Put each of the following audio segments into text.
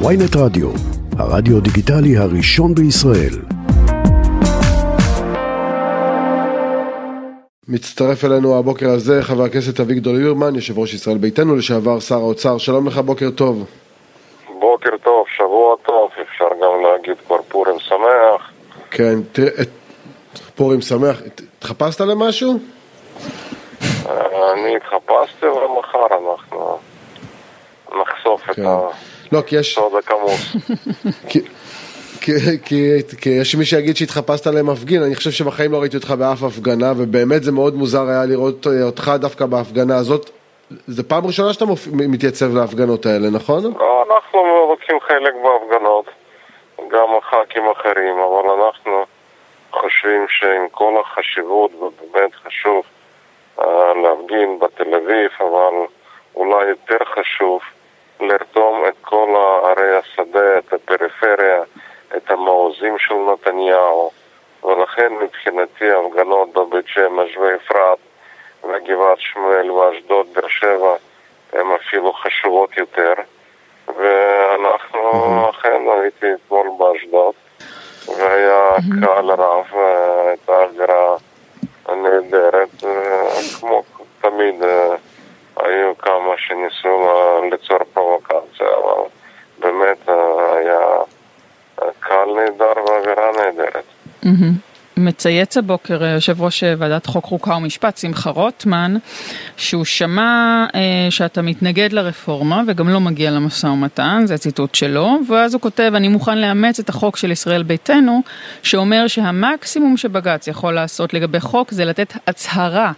ויינט רדיו, הרדיו דיגיטלי הראשון בישראל. מצטרף אלינו הבוקר הזה חבר הכנסת אביגדור ליברמן, יושב ראש ישראל ביתנו, לשעבר שר האוצר. שלום לך, בוקר טוב. בוקר טוב, שבוע טוב, אפשר גם להגיד כבר פורים שמח. כן, תראה, פורים שמח. התחפשת למשהו? אני התחפשתי ומחר אנחנו נחשוף את כן. לא, כי יש... הסוד הכמוס. כי, כי, כי, כי יש מי שיגיד שהתחפשת למפגין, אני חושב שבחיים לא ראיתי אותך באף הפגנה, ובאמת זה מאוד מוזר היה לראות אה, אותך דווקא בהפגנה הזאת. זה פעם ראשונה שאתה מתייצב להפגנות האלה, נכון? לא, אנחנו לוקחים חלק בהפגנות, גם הח"כים אחרים, אבל אנחנו חושבים שעם כל החשיבות, ובאמת חשוב אה, להפגין בתל אביב, אבל אולי יותר חשוב לרתום את כל ערי השדה, את הפריפריה, את המעוזים של נתניהו, ולכן מבחינתי הפגנות בבית שמש ואפרת וגבעת שמואל ואשדוד, באר שבע, הן אפילו חשובות יותר. ואנחנו, אכן, הייתי אתמול באשדוד, והיה קהל רב, והייתה אווירה נהדרת, אה, כמו תמיד אה, היו כמה שניסו ל- ליצור פרובוקציה, אבל באמת אה, היה אה, קהל נהדר ואווירה נהדרת. מהמם. מצייץ הבוקר אה, יושב ראש אה, ועדת חוק חוקה ומשפט שמחה רוטמן שהוא שמע אה, שאתה מתנגד לרפורמה וגם לא מגיע למשא ומתן, זה ציטוט שלו, ואז הוא כותב אני מוכן לאמץ את החוק של ישראל ביתנו שאומר שהמקסימום שבג"ץ יכול לעשות לגבי חוק זה לתת הצהרה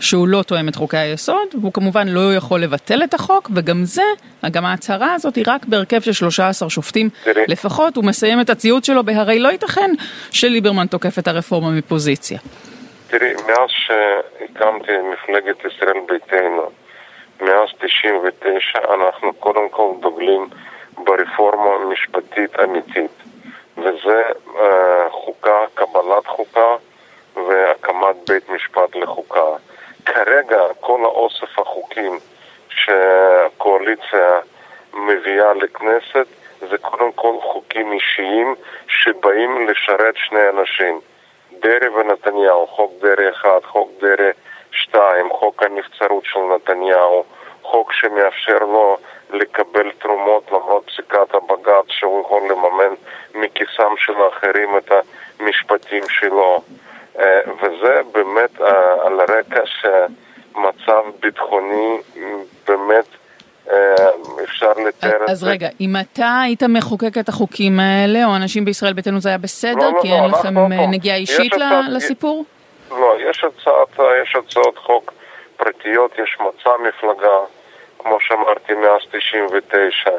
שהוא לא תואם את חוקי היסוד, והוא כמובן לא יכול לבטל את החוק, וגם זה, גם ההצהרה הזאת היא רק בהרכב של 13 שופטים. לפחות, הוא מסיים את הציוץ שלו בהרי לא ייתכן שליברמן תוקף את הרפורמה מפוזיציה. תראי, מאז שהקמתי מפלגת ישראל ביתנו, מאז 99, אנחנו קודם כל דוגלים ברפורמה משפטית אמיתית, וזה אה, חוקה, קבלת חוקה והקמת בית משפט לחוקה. כרגע כל האוסף החוקים שהקואליציה מביאה לכנסת זה קודם כל חוקים אישיים שבאים לשרת שני אנשים. דרעי ונתניהו, חוק דרעי 1, חוק דרעי 2, חוק הנבצרות של נתניהו, חוק שמאפשר לו לקבל תרומות למרות פסיקת הבג"ץ שהוא יכול לממן מכיסם של האחרים את המשפטים שלו. אה, וזה באמת על רקע שמצב ביטחוני באמת אה, אפשר לתאר את אז זה. רגע, אם אתה היית מחוקק את החוקים האלה, או אנשים בישראל ביתנו זה היה בסדר, לא, לא, כי לא, אין לכם. אה, נגיעה יש אישית הצעת- לסיפור? לא, יש הצעת, יש הצעות חוק פרטיות, יש מצע מפלגה, כמו שאמרתי, מאז 99,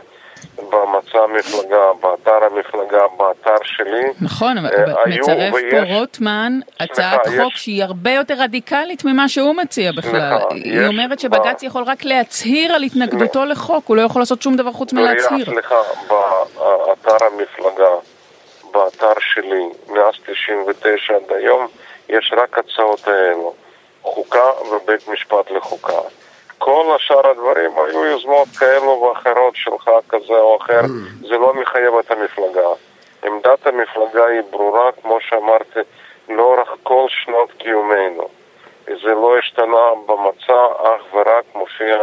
במצע המפלגה, באתר המפלגה, באתר שלי. נכון, אבל אה, אבל היו מצרף ויש- פה רוטמן הצעת סליחה, חוק יש- שהיא הרבה יותר רדיקלית ממה שהוא מציע בכלל. סליחה, היא יש אומרת שבג"ץ ב- יכול רק להצהיר על התנגדותו לחוק, הוא לא יכול לעשות שום דבר חוץ מלהצהיר. סליחה, באתר המפלגה, באתר שלי, מאז 99 עד היום, יש רק הצעות האלו. חוקה ובית משפט לחוקה. כל השאר הדברים היו יוזמות כאלו ואחרות שלך כזה או אחר, זה לא מחייב את המפלגה. עמדת המפלגה היא ברורה, כמו שאמרתי, לאורך כל שנות קיומנו. זה לא השתנה במצע, אך ורק מופיע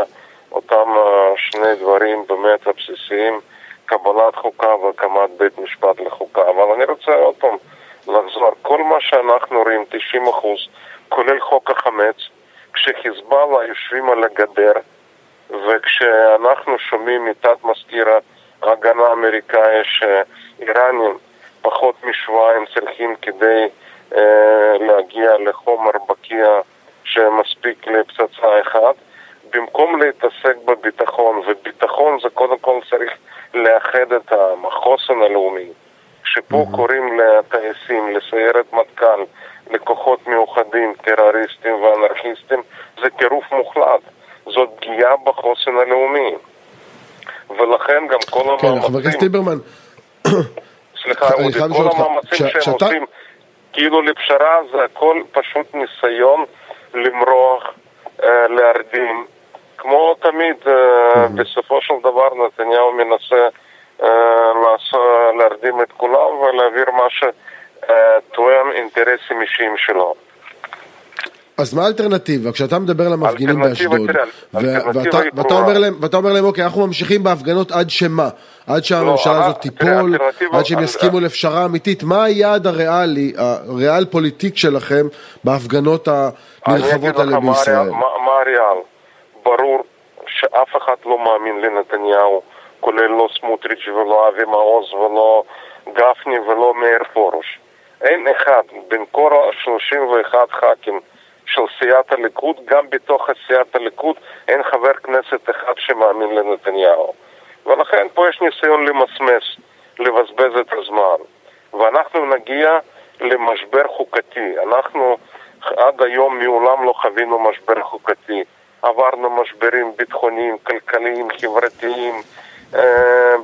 אותם אה, שני דברים באמת הבסיסיים, קבלת חוקה והקמת בית משפט לחוקה. אבל אני רוצה עוד פעם לחזור, כל מה שאנחנו רואים, 90 אחוז, כולל חוק החמץ, כשחיזבאללה יושבים על הגדר, וכשאנחנו שומעים מתת מזכיר ההגנה האמריקאי שאיראנים פחות משבועיים צריכים כדי אה, להגיע לחומר בקיע שמספיק לפצצה אחת, במקום להתעסק בביטחון, וביטחון זה קודם כל צריך לאחד את החוסן הלאומי, שפה mm-hmm. קוראים לטייסים, לסיירת מטכ"ל, לכוחות מיוחדים, טרוריסטים ואנרכיסטים, זה טירוף מוחלט. זאת פגיעה בחוסן הלאומי. ולכן גם כל כן, המאמצים... חבר הכנסת ליברמן, סליחה, אודי, כל המאמצים שהם כשאתה- עושים כאילו לפשרה זה הכל פשוט ניסיון למרוח, אה, להרדים. כמו תמיד, אה, בסופו של דבר נתניהו מנסה להרדים את כולם ולהעביר מה שתואם אינטרסים אישיים שלו. אז מה האלטרנטיבה? כשאתה מדבר למפגינים באשדוד, ואתה. אומר להם, ואתה אומר להם, אוקיי, אנחנו ממשיכים בהפגנות עד שמה? עד שהממשלה לא, הזאת אה, תיפול, עד שהם אה, יסכימו לפשרה אמיתית. מה היעד הריאלי, הריאל פוליטיק שלכם בהפגנות הנרחבות האלה מה בישראל? מה הריאל. ברור שאף אחד לא מאמין לנתניהו, כולל לא סמוטריץ' ולא אבי מעוז ולא גפני ולא מאיר פרוש. אין אחד בין כל ה-31 ח"כים של סיעת הליכוד, גם בתוך סיעת הליכוד אין חבר כנסת אחד שמאמין לנתניהו. ולכן פה יש ניסיון למסמס, לבזבז את הזמן. ואנחנו נגיע למשבר חוקתי. אנחנו עד היום מעולם לא חווינו משבר חוקתי. עברנו משברים ביטחוניים, כלכליים, חברתיים,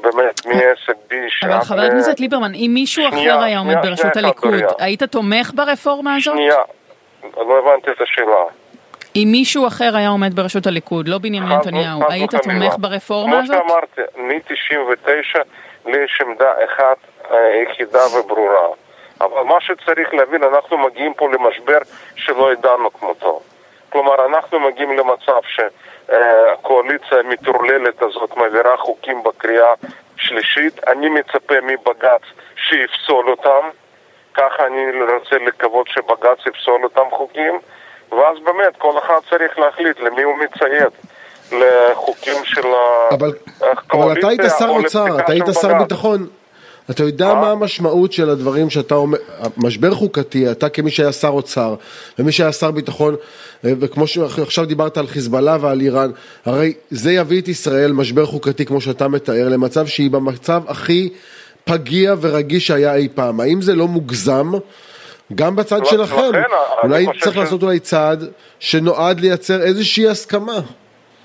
באמת מעסק ביש. אבל עד חבר ל- הכנסת ליברמן, אם מישהו אחר היה עומד בראשות הליכוד. היית תומך ברפורמה הזאת? שנייה, לא הבנתי את השאלה. אם מישהו אחר היה עומד בראשות הליכוד, לא בנימין נתניהו, היית. תומך ברפורמה הזאת? כמו שאמרתי, מ-99 לי יש עמדה אחת אה, יחידה וברורה. אבל מה שצריך להבין, אנחנו מגיעים פה למשבר שלא ידענו כמותו. כלומר, אנחנו מגיעים למצב שהקואליציה המטורללת הזאת מעבירה חוקים בקריאה שלישית. אני מצפה מבג"ץ שיפסול אותם. ככה אני רוצה לקוות שבג"ץ יפסול אותם חוקים. ואז באמת כל אחד צריך להחליט למי הוא מציית. לחוקים של אבל, הקואליציה אבל אתה היית שר או אוצר, אתה היית שר בג"ץ. ביטחון. אתה יודע מה? מה המשמעות של הדברים שאתה אומר, משבר חוקתי, אתה כמי שהיה שר אוצר ומי שהיה שר ביטחון, אה, וכמו שעכשיו דיברת על חיזבאללה ועל איראן, הרי זה יביא את ישראל, משבר חוקתי כמו שאתה מתאר, למצב שהיא במצב הכי פגיע ורגיש שהיה אי פעם. האם זה לא מוגזם? גם בצד לא, שלכם, אולי צריך לעשות אולי צעד שנועד לייצר איזושהי הסכמה.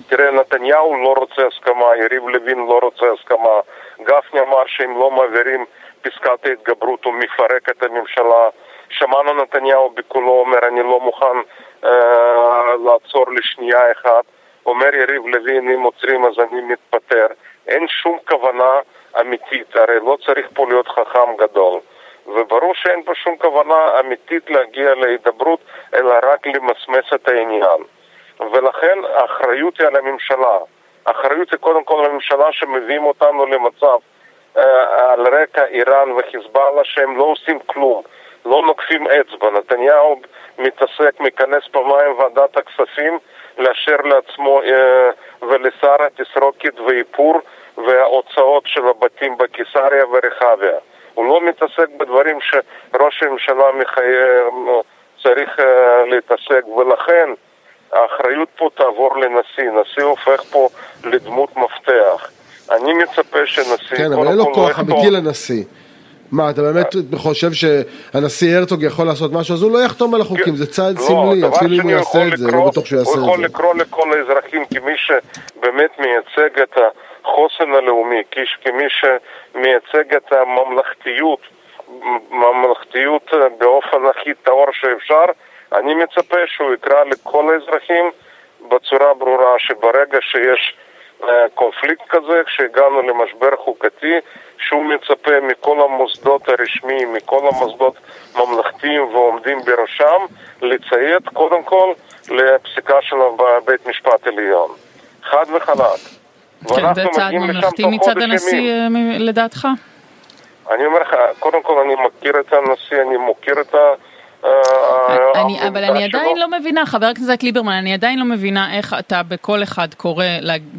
תראה, נתניהו לא רוצה הסכמה, יריב לוין לא רוצה הסכמה. גפני אמר שאם לא מעבירים פסקת ההתגברות הוא מפרק את הממשלה. שמענו נתניהו בקולו אומר אני לא מוכן אה, לעצור לשנייה אחת. אומר יריב לוין אם עוצרים אז אני מתפטר. אין שום כוונה אמיתית, הרי לא צריך פה להיות חכם גדול. וברור שאין פה שום כוונה אמיתית להגיע להידברות, אלא רק למסמס את העניין. ולכן האחריות היא על הממשלה. האחריות היא קודם כל על הממשלה שמביאים אותנו למצב אה, על רקע איראן וחיזבאללה שהם לא עושים כלום, לא נוקפים אצבע. נתניהו מתעסק, מכנס פעמיים ועדת הכספים, לאשר לעצמו אה, ולשרה תסרוקת ואיפור וההוצאות של הבתים בקיסריה ורחביה. הוא לא מתעסק בדברים שראש הממשלה מחייב, צריך אה, להתעסק, ולכן האחריות פה תעבור לנשיא. נשיא הופך פה לדמות מפתח. אני מצפה שנשיא... כן, אבל אין לו כוח. אמיתי לנשיא. מה, אתה באמת חושב שהנשיא הרצוג יכול לעשות משהו? אז הוא לא יחתום על החוקים, זה צעד לא, סמלי, אפילו אם הוא יעשה יכול את זה, לא בטוח שהוא יעשה הוא יכול את זה. לקרוא לכל האזרחים כמי שבאמת מייצג את החוסן הלאומי, כמי שמייצג את הממלכתיות, ממלכתיות באופן הכי טהור שאפשר, אני מצפה שהוא יקרא לכל האזרחים בצורה ברורה שברגע שיש אה, קונפליקט כזה, כשהגענו למשבר חוקתי, שהוא מצפה מכל המוסדות הרשמיים, מכל המוסדות ממלכתיים ועומדים בראשם, לציית קודם כל לפסיקה שלו בבית משפט עליון. חד וחלק. כן, זה צעד ממלכתי מצד הנשיא. אה, לדעתך? אני אומר לך, קודם כל אני מכיר את הנשיא, אני מוקיר את ה... אה, אני, העמדה אבל אני שלו. עדיין לא מבינה, חבר הכנסת ליברמן, אני עדיין לא מבינה איך אתה בכל אחד קורא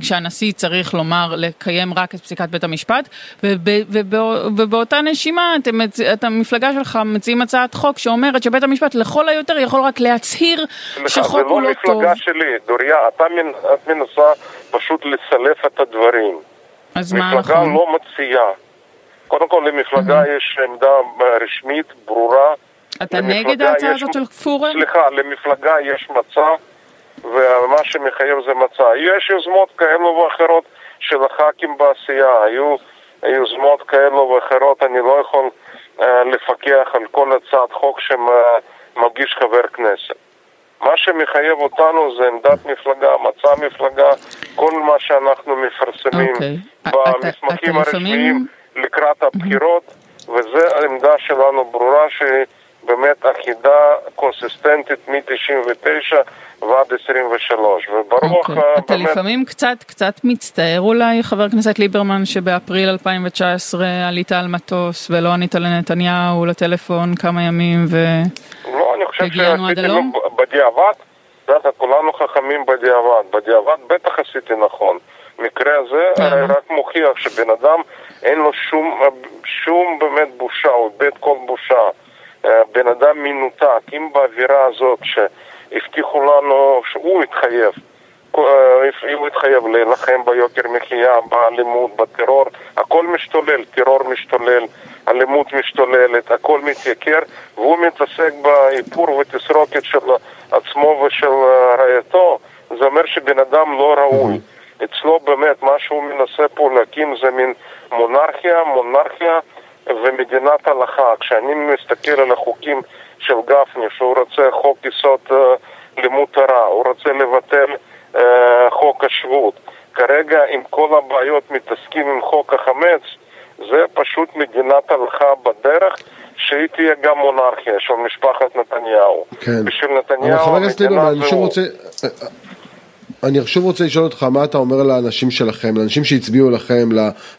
שהנשיא צריך לומר לקיים רק את פסיקת בית המשפט, וב, ובא, ובאותה נשימה אתם, את המפלגה שלך מציעים הצעת חוק שאומרת שבית המשפט לכל היותר יכול רק להצהיר שחוק הוא לא זה טוב. לא מפלגה שלי, דוריה, אתה מנ... את מנסה פשוט לסלף את הדברים. אז מה מפלגה נכון? לא מציעה. קודם כל למפלגה יש עמדה רשמית, ברורה. אתה נגד ההצעה הזאת של פורר? סליחה, למפלגה יש מצע, ומה שמחייב זה מצע. יש יוזמות כאלו ואחרות של הח"כים בעשייה, היו יוזמות כאלו ואחרות, אני לא יכול אה, לפקח על כל הצעת חוק שמגיש חבר כנסת. מה שמחייב אותנו זה עמדת מפלגה, מצע מפלגה, כל מה שאנחנו מפרסמים אוקיי. במסמכים אתה- אתה הרשמיים לפעמים- לקראת הבחירות, וזו העמדה שלנו ברורה שהיא באמת אחידה, קונסיסטנטית מ-99 ועד 23, וברוח אוקיי. אה, אתה באמת... לפעמים קצת, קצת מצטער אולי, חבר הכנסת ליברמן, שבאפריל 2019 עלית על מטוס ולא ענית לנתניהו לטלפון כמה ימים ו... לא, אני חושב שעשיתי בדיעבד, את יודעת, כולנו חכמים בדיעבד, בדיעבד בטח עשיתי נכון. מקרה הזה? הרי רק מוכיח שבן אדם אין לו שום, שום באמת בושה, הוא איבד כל בושה. בן אדם מנותק, אם באווירה הזאת שהבטיחו לנו שהוא התחייב, אה, הוא התחייב להילחם ביוקר מחיה, באלימות, בטרור, הכל משתולל, טרור משתולל, אלימות משתוללת, הכל מתייקר, והוא מתעסק באיפור ותסרוקת של עצמו ושל רעייתו, זה אומר שבן אדם לא ראוי. אצלו באמת, מה שהוא מנסה פה להקים זה מין מונרכיה, מונרכיה ומדינת הלכה. כשאני מסתכל על החוקים של גפני, שהוא רוצה חוק יסוד אה, לימוד תורה, הוא רוצה לבטל אה, חוק השבות. כרגע עם כל הבעיות מתעסקים עם חוק החמץ, זה פשוט מדינת הלכה בדרך שהיא תהיה גם מונרכיה של משפחת נתניהו. כן. בשביל נתניהו המדינה זה שוב הוא. רוצה... אני שוב רוצה לשאול אותך מה אתה אומר לאנשים שלכם, לאנשים שהצביעו לכם,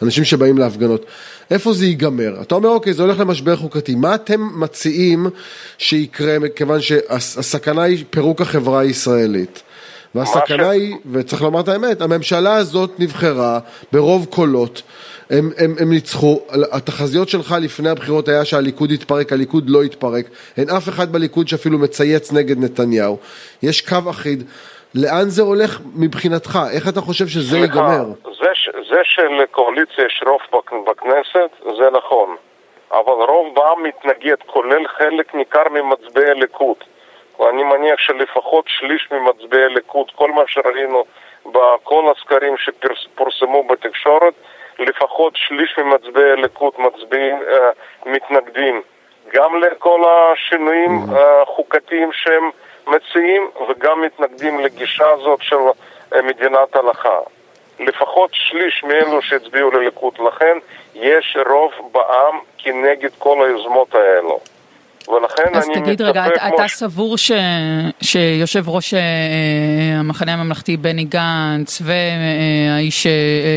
לאנשים שבאים להפגנות. איפה זה ייגמר? אתה אומר, אוקיי, זה הולך למשבר חוקתי. מה אתם מציעים שיקרה, מכיוון שהסכנה היא פירוק החברה הישראלית. והסכנה היא, וצריך לומר את האמת, הממשלה הזאת נבחרה ברוב קולות. הם, הם, הם ניצחו, התחזיות שלך לפני הבחירות היה שהליכוד יתפרק, הליכוד לא יתפרק, אין אף אחד בליכוד שאפילו מצייץ נגד נתניהו, יש קו אחיד, לאן זה הולך מבחינתך? איך אתה חושב שזה סליחה, ייגמר? זה, זה שלקואליציה יש רוב בכ- בכנסת, זה נכון. אבל רוב בעם מתנגד, כולל חלק ניכר ממצביעי הליכוד. ואני מניח שלפחות שליש ממצביעי הליכוד, כל מה שראינו בכל הסקרים שפורסמו בתקשורת, לפחות שליש ממצביעי הליכוד מצביעים, אה, מתנגדים גם לכל השינויים החוקתיים שהם מציעים וגם מתנגדים לגישה הזאת של אה, מדינת הלכה. לפחות שליש מאלו שהצביעו לליכוד, לכן יש רוב בעם כנגד כל היוזמות האלו. ולכן אז אני תגיד רגע, אתה, אתה ש- סבור ש, שיושב ראש אה, המחנה הממלכתי בני גנץ והאיש אה,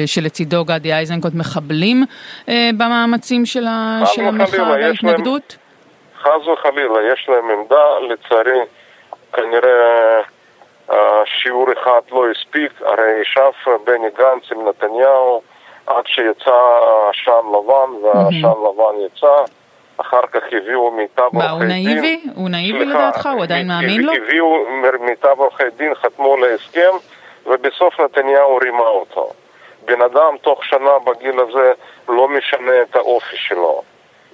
שלצידו גדי איזנקוט מחבלים אה, במאמצים של, של המחאה יש להם- וההתנגדות? חס וחלילה, יש להם עמדה, לצערי כנראה אה, שיעור אחד לא הספיק, הרי ישב אה, בני גנץ עם נתניהו עד שיצא עשן לבן, והעשן לבן יצא, אחר כך הביאו מיטב מה, עורכי הוא דין. נאיבי? הוא נאיבי סליחה, לדעתך? הוא עדיין הביא- מאמין לו? הביאו מיטב עורכי דין, חתמו על ההסכם, ובסוף נתניהו רימה אותו. בן אדם תוך שנה בגיל הזה לא משנה את האופי שלו.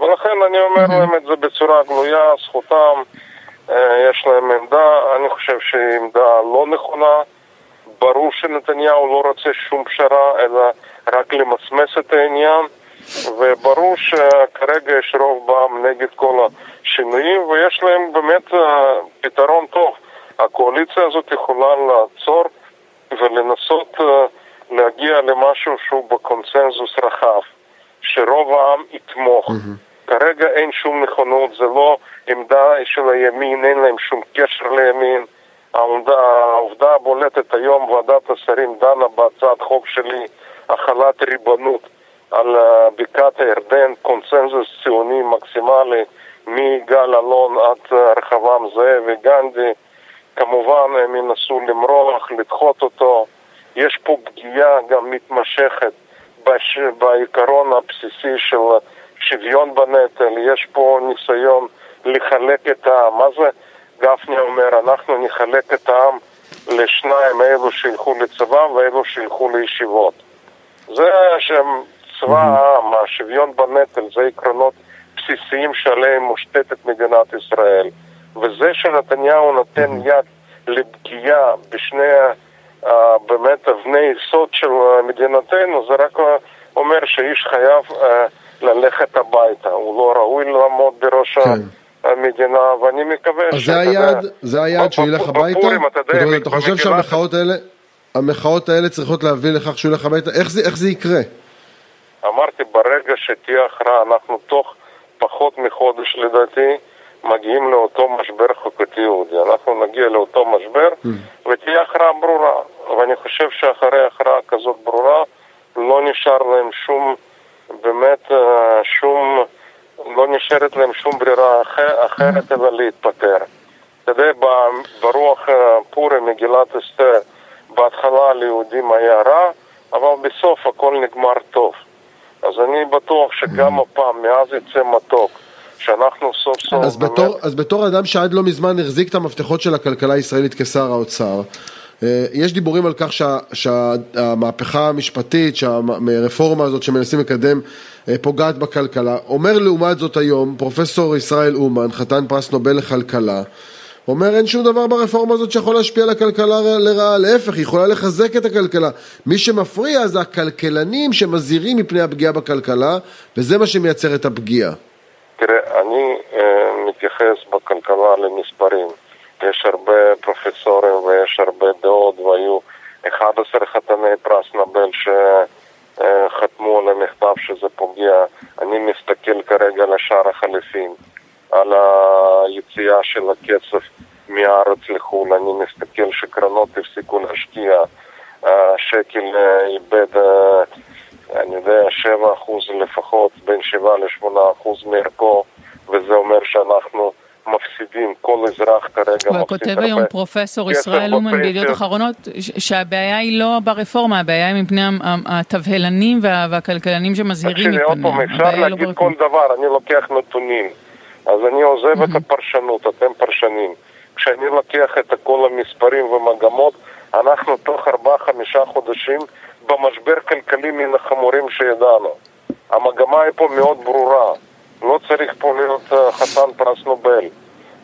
ולכן אני אומר להם את זה בצורה גלויה, זכותם, אה, יש להם עמדה, אני חושב שהיא עמדה לא נכונה. ברור שנתניהו לא רוצה שום פשרה, אלא רק למסמס את העניין, וברור שכרגע יש רוב בעם נגד כל השינויים, ויש להם באמת אה, פתרון טוב. הקואליציה הזאת יכולה לעצור ולנסות אה, להגיע למשהו שהוא בקונצנזוס רחב, שרוב העם יתמוך. כרגע אין שום נכונות, זה לא עמדה של הימין, אין להם שום קשר לימין. העובדה, הבולטת היום, ועדת השרים דנה בהצעת חוק שלי, החלת ריבונות על אה, בקעת הירדן, קונצנזוס ציוני מקסימלי מגל אלון עד אה, רחבעם זאבי, גנדי. כמובן הם ינסו למרוח, לדחות אותו. יש פה פגיעה גם מתמשכת. בעיקרון הבסיסי של שוויון בנטל, יש פה ניסיון לחלק את העם. מה זה גפני אומר? אנחנו נחלק את העם לשניים, אלו שילכו לצבא ואלו שילכו לישיבות. זה שהם צבא העם, השוויון בנטל, זה עקרונות בסיסיים שעליהם מושתתת מדינת ישראל. וזה שנתניהו נותן יד לפגיעה בשני uh, באמת אבני יסוד של מדינתנו, זה רק אומר שאיש חייב uh, ללכת הביתה. הוא לא ראוי לעמוד בראש כן. המדינה, ואני מקווה אז זה היעד, זה היעד שהוא ילך הביתה? בפורים, אתה יודע, אתה חושב שהמחאות האלה, המחאות האלה צריכות להביא לכך שהוא ילך הביתה? איך זה- איך זה יקרה? אמרתי, ברגע שתהיה הכרעה, אנחנו תוך פחות מחודש לדעתי מגיעים לאותו משבר חוקתי יהודי. אנחנו נגיע לאותו משבר ותהיה הכרעה ברורה. ואני חושב שאחרי הכרעה כזאת ברורה לא נשאר להם שום, באמת, אה, שום, לא נשארת להם שום ברירה אחר, אחרת אלא להתפטר. אתה יודע, ברוח אה, פורים, מגילת אסתר, בהתחלה ליהודים היה רע, אבל בסוף הכל נגמר טוב. אז אני בטוח שגם הפעם, מאז יצא מתוק, שאנחנו סוף סוף אז בתור, אז בתור אדם שעד לא מזמן החזיק את המפתחות של הכלכלה הישראלית כשר האוצר, יש דיבורים על כך שה- שהמהפכה המשפטית, שהרפורמה הזאת שמנסים לקדם אה, פוגעת בכלכלה. אומר לעומת זאת היום פרופסור ישראל אומן, חתן פרס נובל לכלכלה, אומר אין שום דבר ברפורמה הזאת שיכול להשפיע על הכלכלה לרעה, להפך, היא יכולה לחזק את הכלכלה. מי שמפריע זה הכלכלנים שמזהירים מפני הפגיעה בכלכלה, וזה מה שמייצר את הפגיעה. תראה, אני אה, מתייחס בכלכלה למספרים. יש הרבה פרופסורים ויש הרבה דעות, והיו 11 חתני פרס נובל שחתמו על המכתב שזה פוגע. אני מסתכל כרגע על השער החליפין, על היציאה של הכסף מהארץ לחו"ל. אני מסתכל שקרנות הפסיקו להשקיע, השקל אה, איבד, אה, אני יודע, 7% לפחות, בין 7 ל-8% מערכו, וזה אומר שאנחנו מפסידים, כל אזרח כרגע מפסיד הרבה. כותב היום פרופסור ישראל אומן. בידיעות אחרונות, שהבעיה היא לא ברפורמה, הבעיה היא מפני התבהלנים וה- והכלכלנים שמזהירים תקשיבי, עוד מפניה. פעם, אפשר לא להגיד. כל דבר, אני לוקח נתונים. אז אני עוזב את הפרשנות, אתם פרשנים. כשאני לוקח את כל המספרים ומגמות, אנחנו תוך ארבעה-חמישה חודשים במשבר כלכלי מן החמורים שידענו. המגמה היא פה מאוד ברורה. לא צריך פה להיות אה, חתן פרס נובל.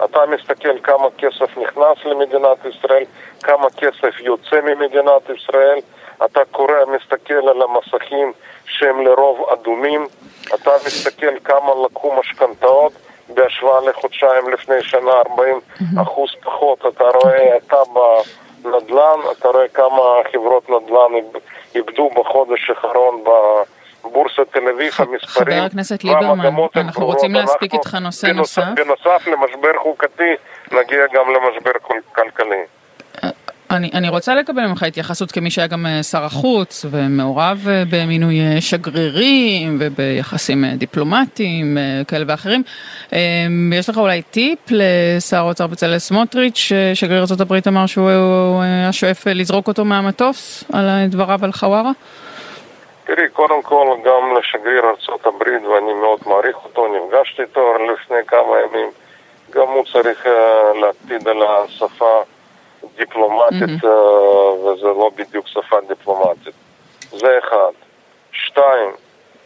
אתה מסתכל כמה כסף נכנס למדינת ישראל, כמה כסף יוצא ממדינת ישראל, אתה קורא, מסתכל על המסכים שהם לרוב אדומים, אתה מסתכל כמה לקחו משכנתאות בהשוואה לחודשיים לפני שנה, 40 אחוז פחות, אתה רואה, אתה בנדל"ן, אתה רואה כמה חברות נדל"ן איב- איבדו בחודש האחרון בבורסת תל אביב, המספרים חבר הכנסת ליברמן, אנחנו. רוצים להספיק אנחנו איתך נושא בנוסף- נוסף. בנוסף למשבר חוקתי, נגיע גם למשבר כל- כלכלי. אני, אני רוצה לקבל ממך התייחסות כמי שהיה גם אה, שר החוץ ומעורב אה, במינוי אה, שגרירים וביחסים אה, דיפלומטיים אה, כאלה ואחרים. אה, יש לך אולי טיפ לשר האוצר בצלאל סמוטריץ', ששגריר ארה"ב אמר שהוא אה, היה שואף אה, לזרוק אותו מהמטוס על אה, דבריו על חווארה? תראי, קודם כל גם לשגריר ארצות הברית, ואני מאוד מעריך אותו, נפגשתי איתו לפני כמה ימים, גם הוא צריך אה, להקפיד על השפה דיפלומטית, אה, וזה לא בדיוק שפה דיפלומטית. זה אחד. שתיים,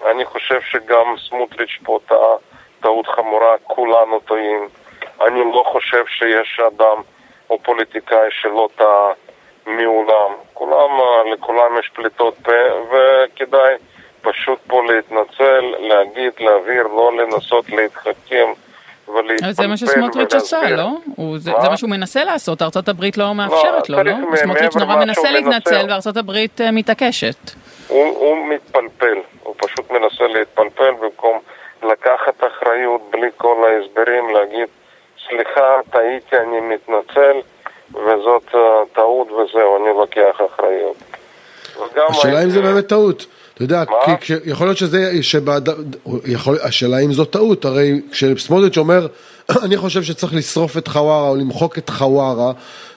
אני חושב שגם סמוטריץ' פה טעה טעות חמורה, כולנו טועים. אני לא חושב שיש אדם או פוליטיקאי שלא טעה מעולם. כולם, אה, לכולם יש פליטות פה, וכדאי פשוט פה להתנצל, להגיד, להעביר, לא לנסות להתחכם ולהתפלפל אבל זה מה שסמוטריץ' עשה. לא? הוא, זה? זה מה שהוא מנסה לעשות, ארצות הברית לא מאפשרת לו, לא? צריך מ- סמוטריץ' נורא מנסה להתנצל הברית אה, מתעקשת. הוא, הוא מתפלפל, הוא פשוט מנסה להתפלפל במקום לקחת אחריות בלי כל ההסברים, להגיד סליחה, טעיתי, אני מתנצל וזאת טעות וזהו, אני לוקח אחריות. השאלה אם זה באמת טעות. אתה יודע, מה? כי כש- יכול להיות שזה, שבעד... יכול... השאלה אם זו טעות, הרי כשסמוטריץ' אומר, אני חושב שצריך לשרוף את חווארה או למחוק את חווארה,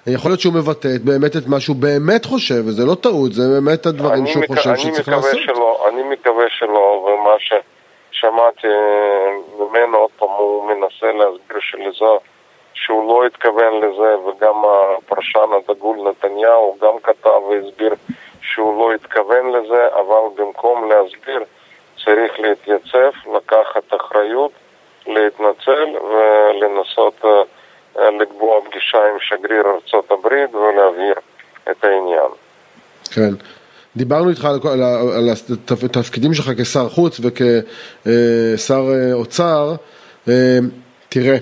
יכול להיות שהוא מבטא את- באמת את מה שהוא באמת חושב, וזה לא טעות, זה באמת הדברים שהוא מק- חושב שצריך לעשות. שלא, אני מקווה שלא, ומה ששמעתי ממנו, עוד פעם, הוא מנסה להסביר שלזה, שהוא לא התכוון לזה, וגם הפרשן הדגול נתניהו גם כתב והסביר שהוא לא התכוון לזה, אבל במקום להסביר צריך להתייצב, לקחת אחריות, להתנצל ולנסות אה, לקבוע פגישה עם שגריר ארצות הברית ולהבהיר את העניין. כן. דיברנו איתך על, על, על התפ- התפקידים שלך כשר חוץ וכשר אה, אוצר. אה, תראה,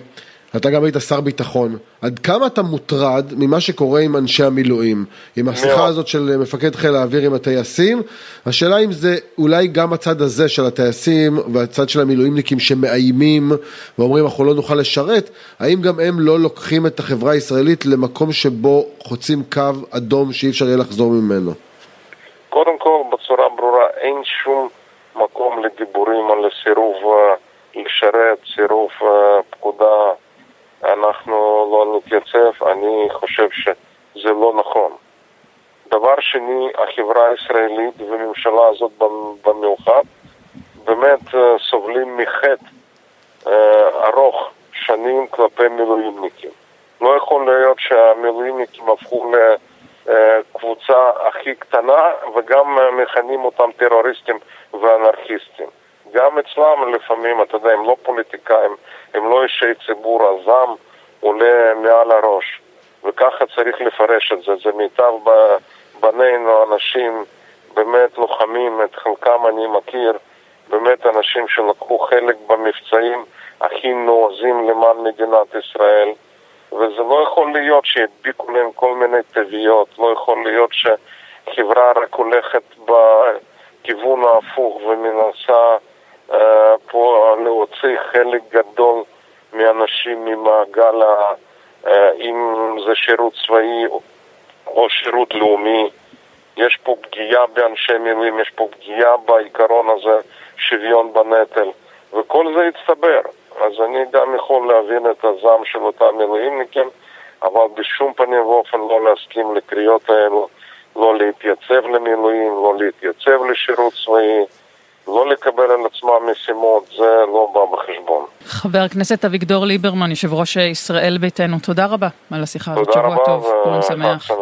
אתה גם היית שר ביטחון, עד כמה אתה מוטרד ממה שקורה עם אנשי המילואים? עם השיחה. הזאת של מפקד חיל האוויר עם הטייסים, השאלה אם זה אולי גם הצד הזה של הטייסים והצד של המילואימניקים שמאיימים ואומרים אנחנו לא נוכל לשרת, האם גם הם לא לוקחים את החברה הישראלית למקום שבו חוצים קו אדום שאי אפשר יהיה לחזור ממנו? קודם כל, בצורה ברורה, אין שום מקום לדיבורים על סירוב אה, לשרת, סירוב אה, פקודה, אנחנו לא נתייצב, אני חושב שזה לא נכון. דבר שני, החברה הישראלית והממשלה הזאת במיוחד באמת אה, סובלים מחטא אה, ארוך שנים כלפי מילואימניקים. לא יכול להיות שהמילואימניקים הפכו לקבוצה הכי קטנה וגם אה, מכנים אותם טרוריסטים ואנרכיסטים. גם אצלם לפעמים, אתה יודע, הם לא פוליטיקאים, הם לא אישי ציבור, הזעם עולה מעל הראש. וככה צריך לפרש את זה. זה מיטב בנינו, אנשים באמת לוחמים, את חלקם אני מכיר, באמת אנשים שלקחו חלק במבצעים הכי נועזים למען מדינת ישראל. וזה לא יכול להיות שידביקו להם כל מיני תוויות, לא יכול להיות שחברה רק הולכת בכיוון ההפוך ומנסה פה להוציא חלק גדול מאנשים ממעגל, אה, אם זה שירות צבאי או שירות לאומי. יש פה פגיעה באנשי מילואים, יש פה פגיעה בעיקרון הזה, שוויון בנטל, וכל זה הצטבר. אז אני גם יכול להבין את הזעם של אותם מילואימניקים, אבל בשום פנים ואופן לא להסכים לקריאות האלו, לא להתייצב למילואים, לא להתייצב לשירות צבאי, לא לקבל על עצמם משימות, זה לא בא בחשבון. חבר הכנסת אביגדור ליברמן, יושב ראש ישראל ביתנו, תודה רבה על השיחה הזאת, שבוע רבה טוב, פורים שמח. שמח.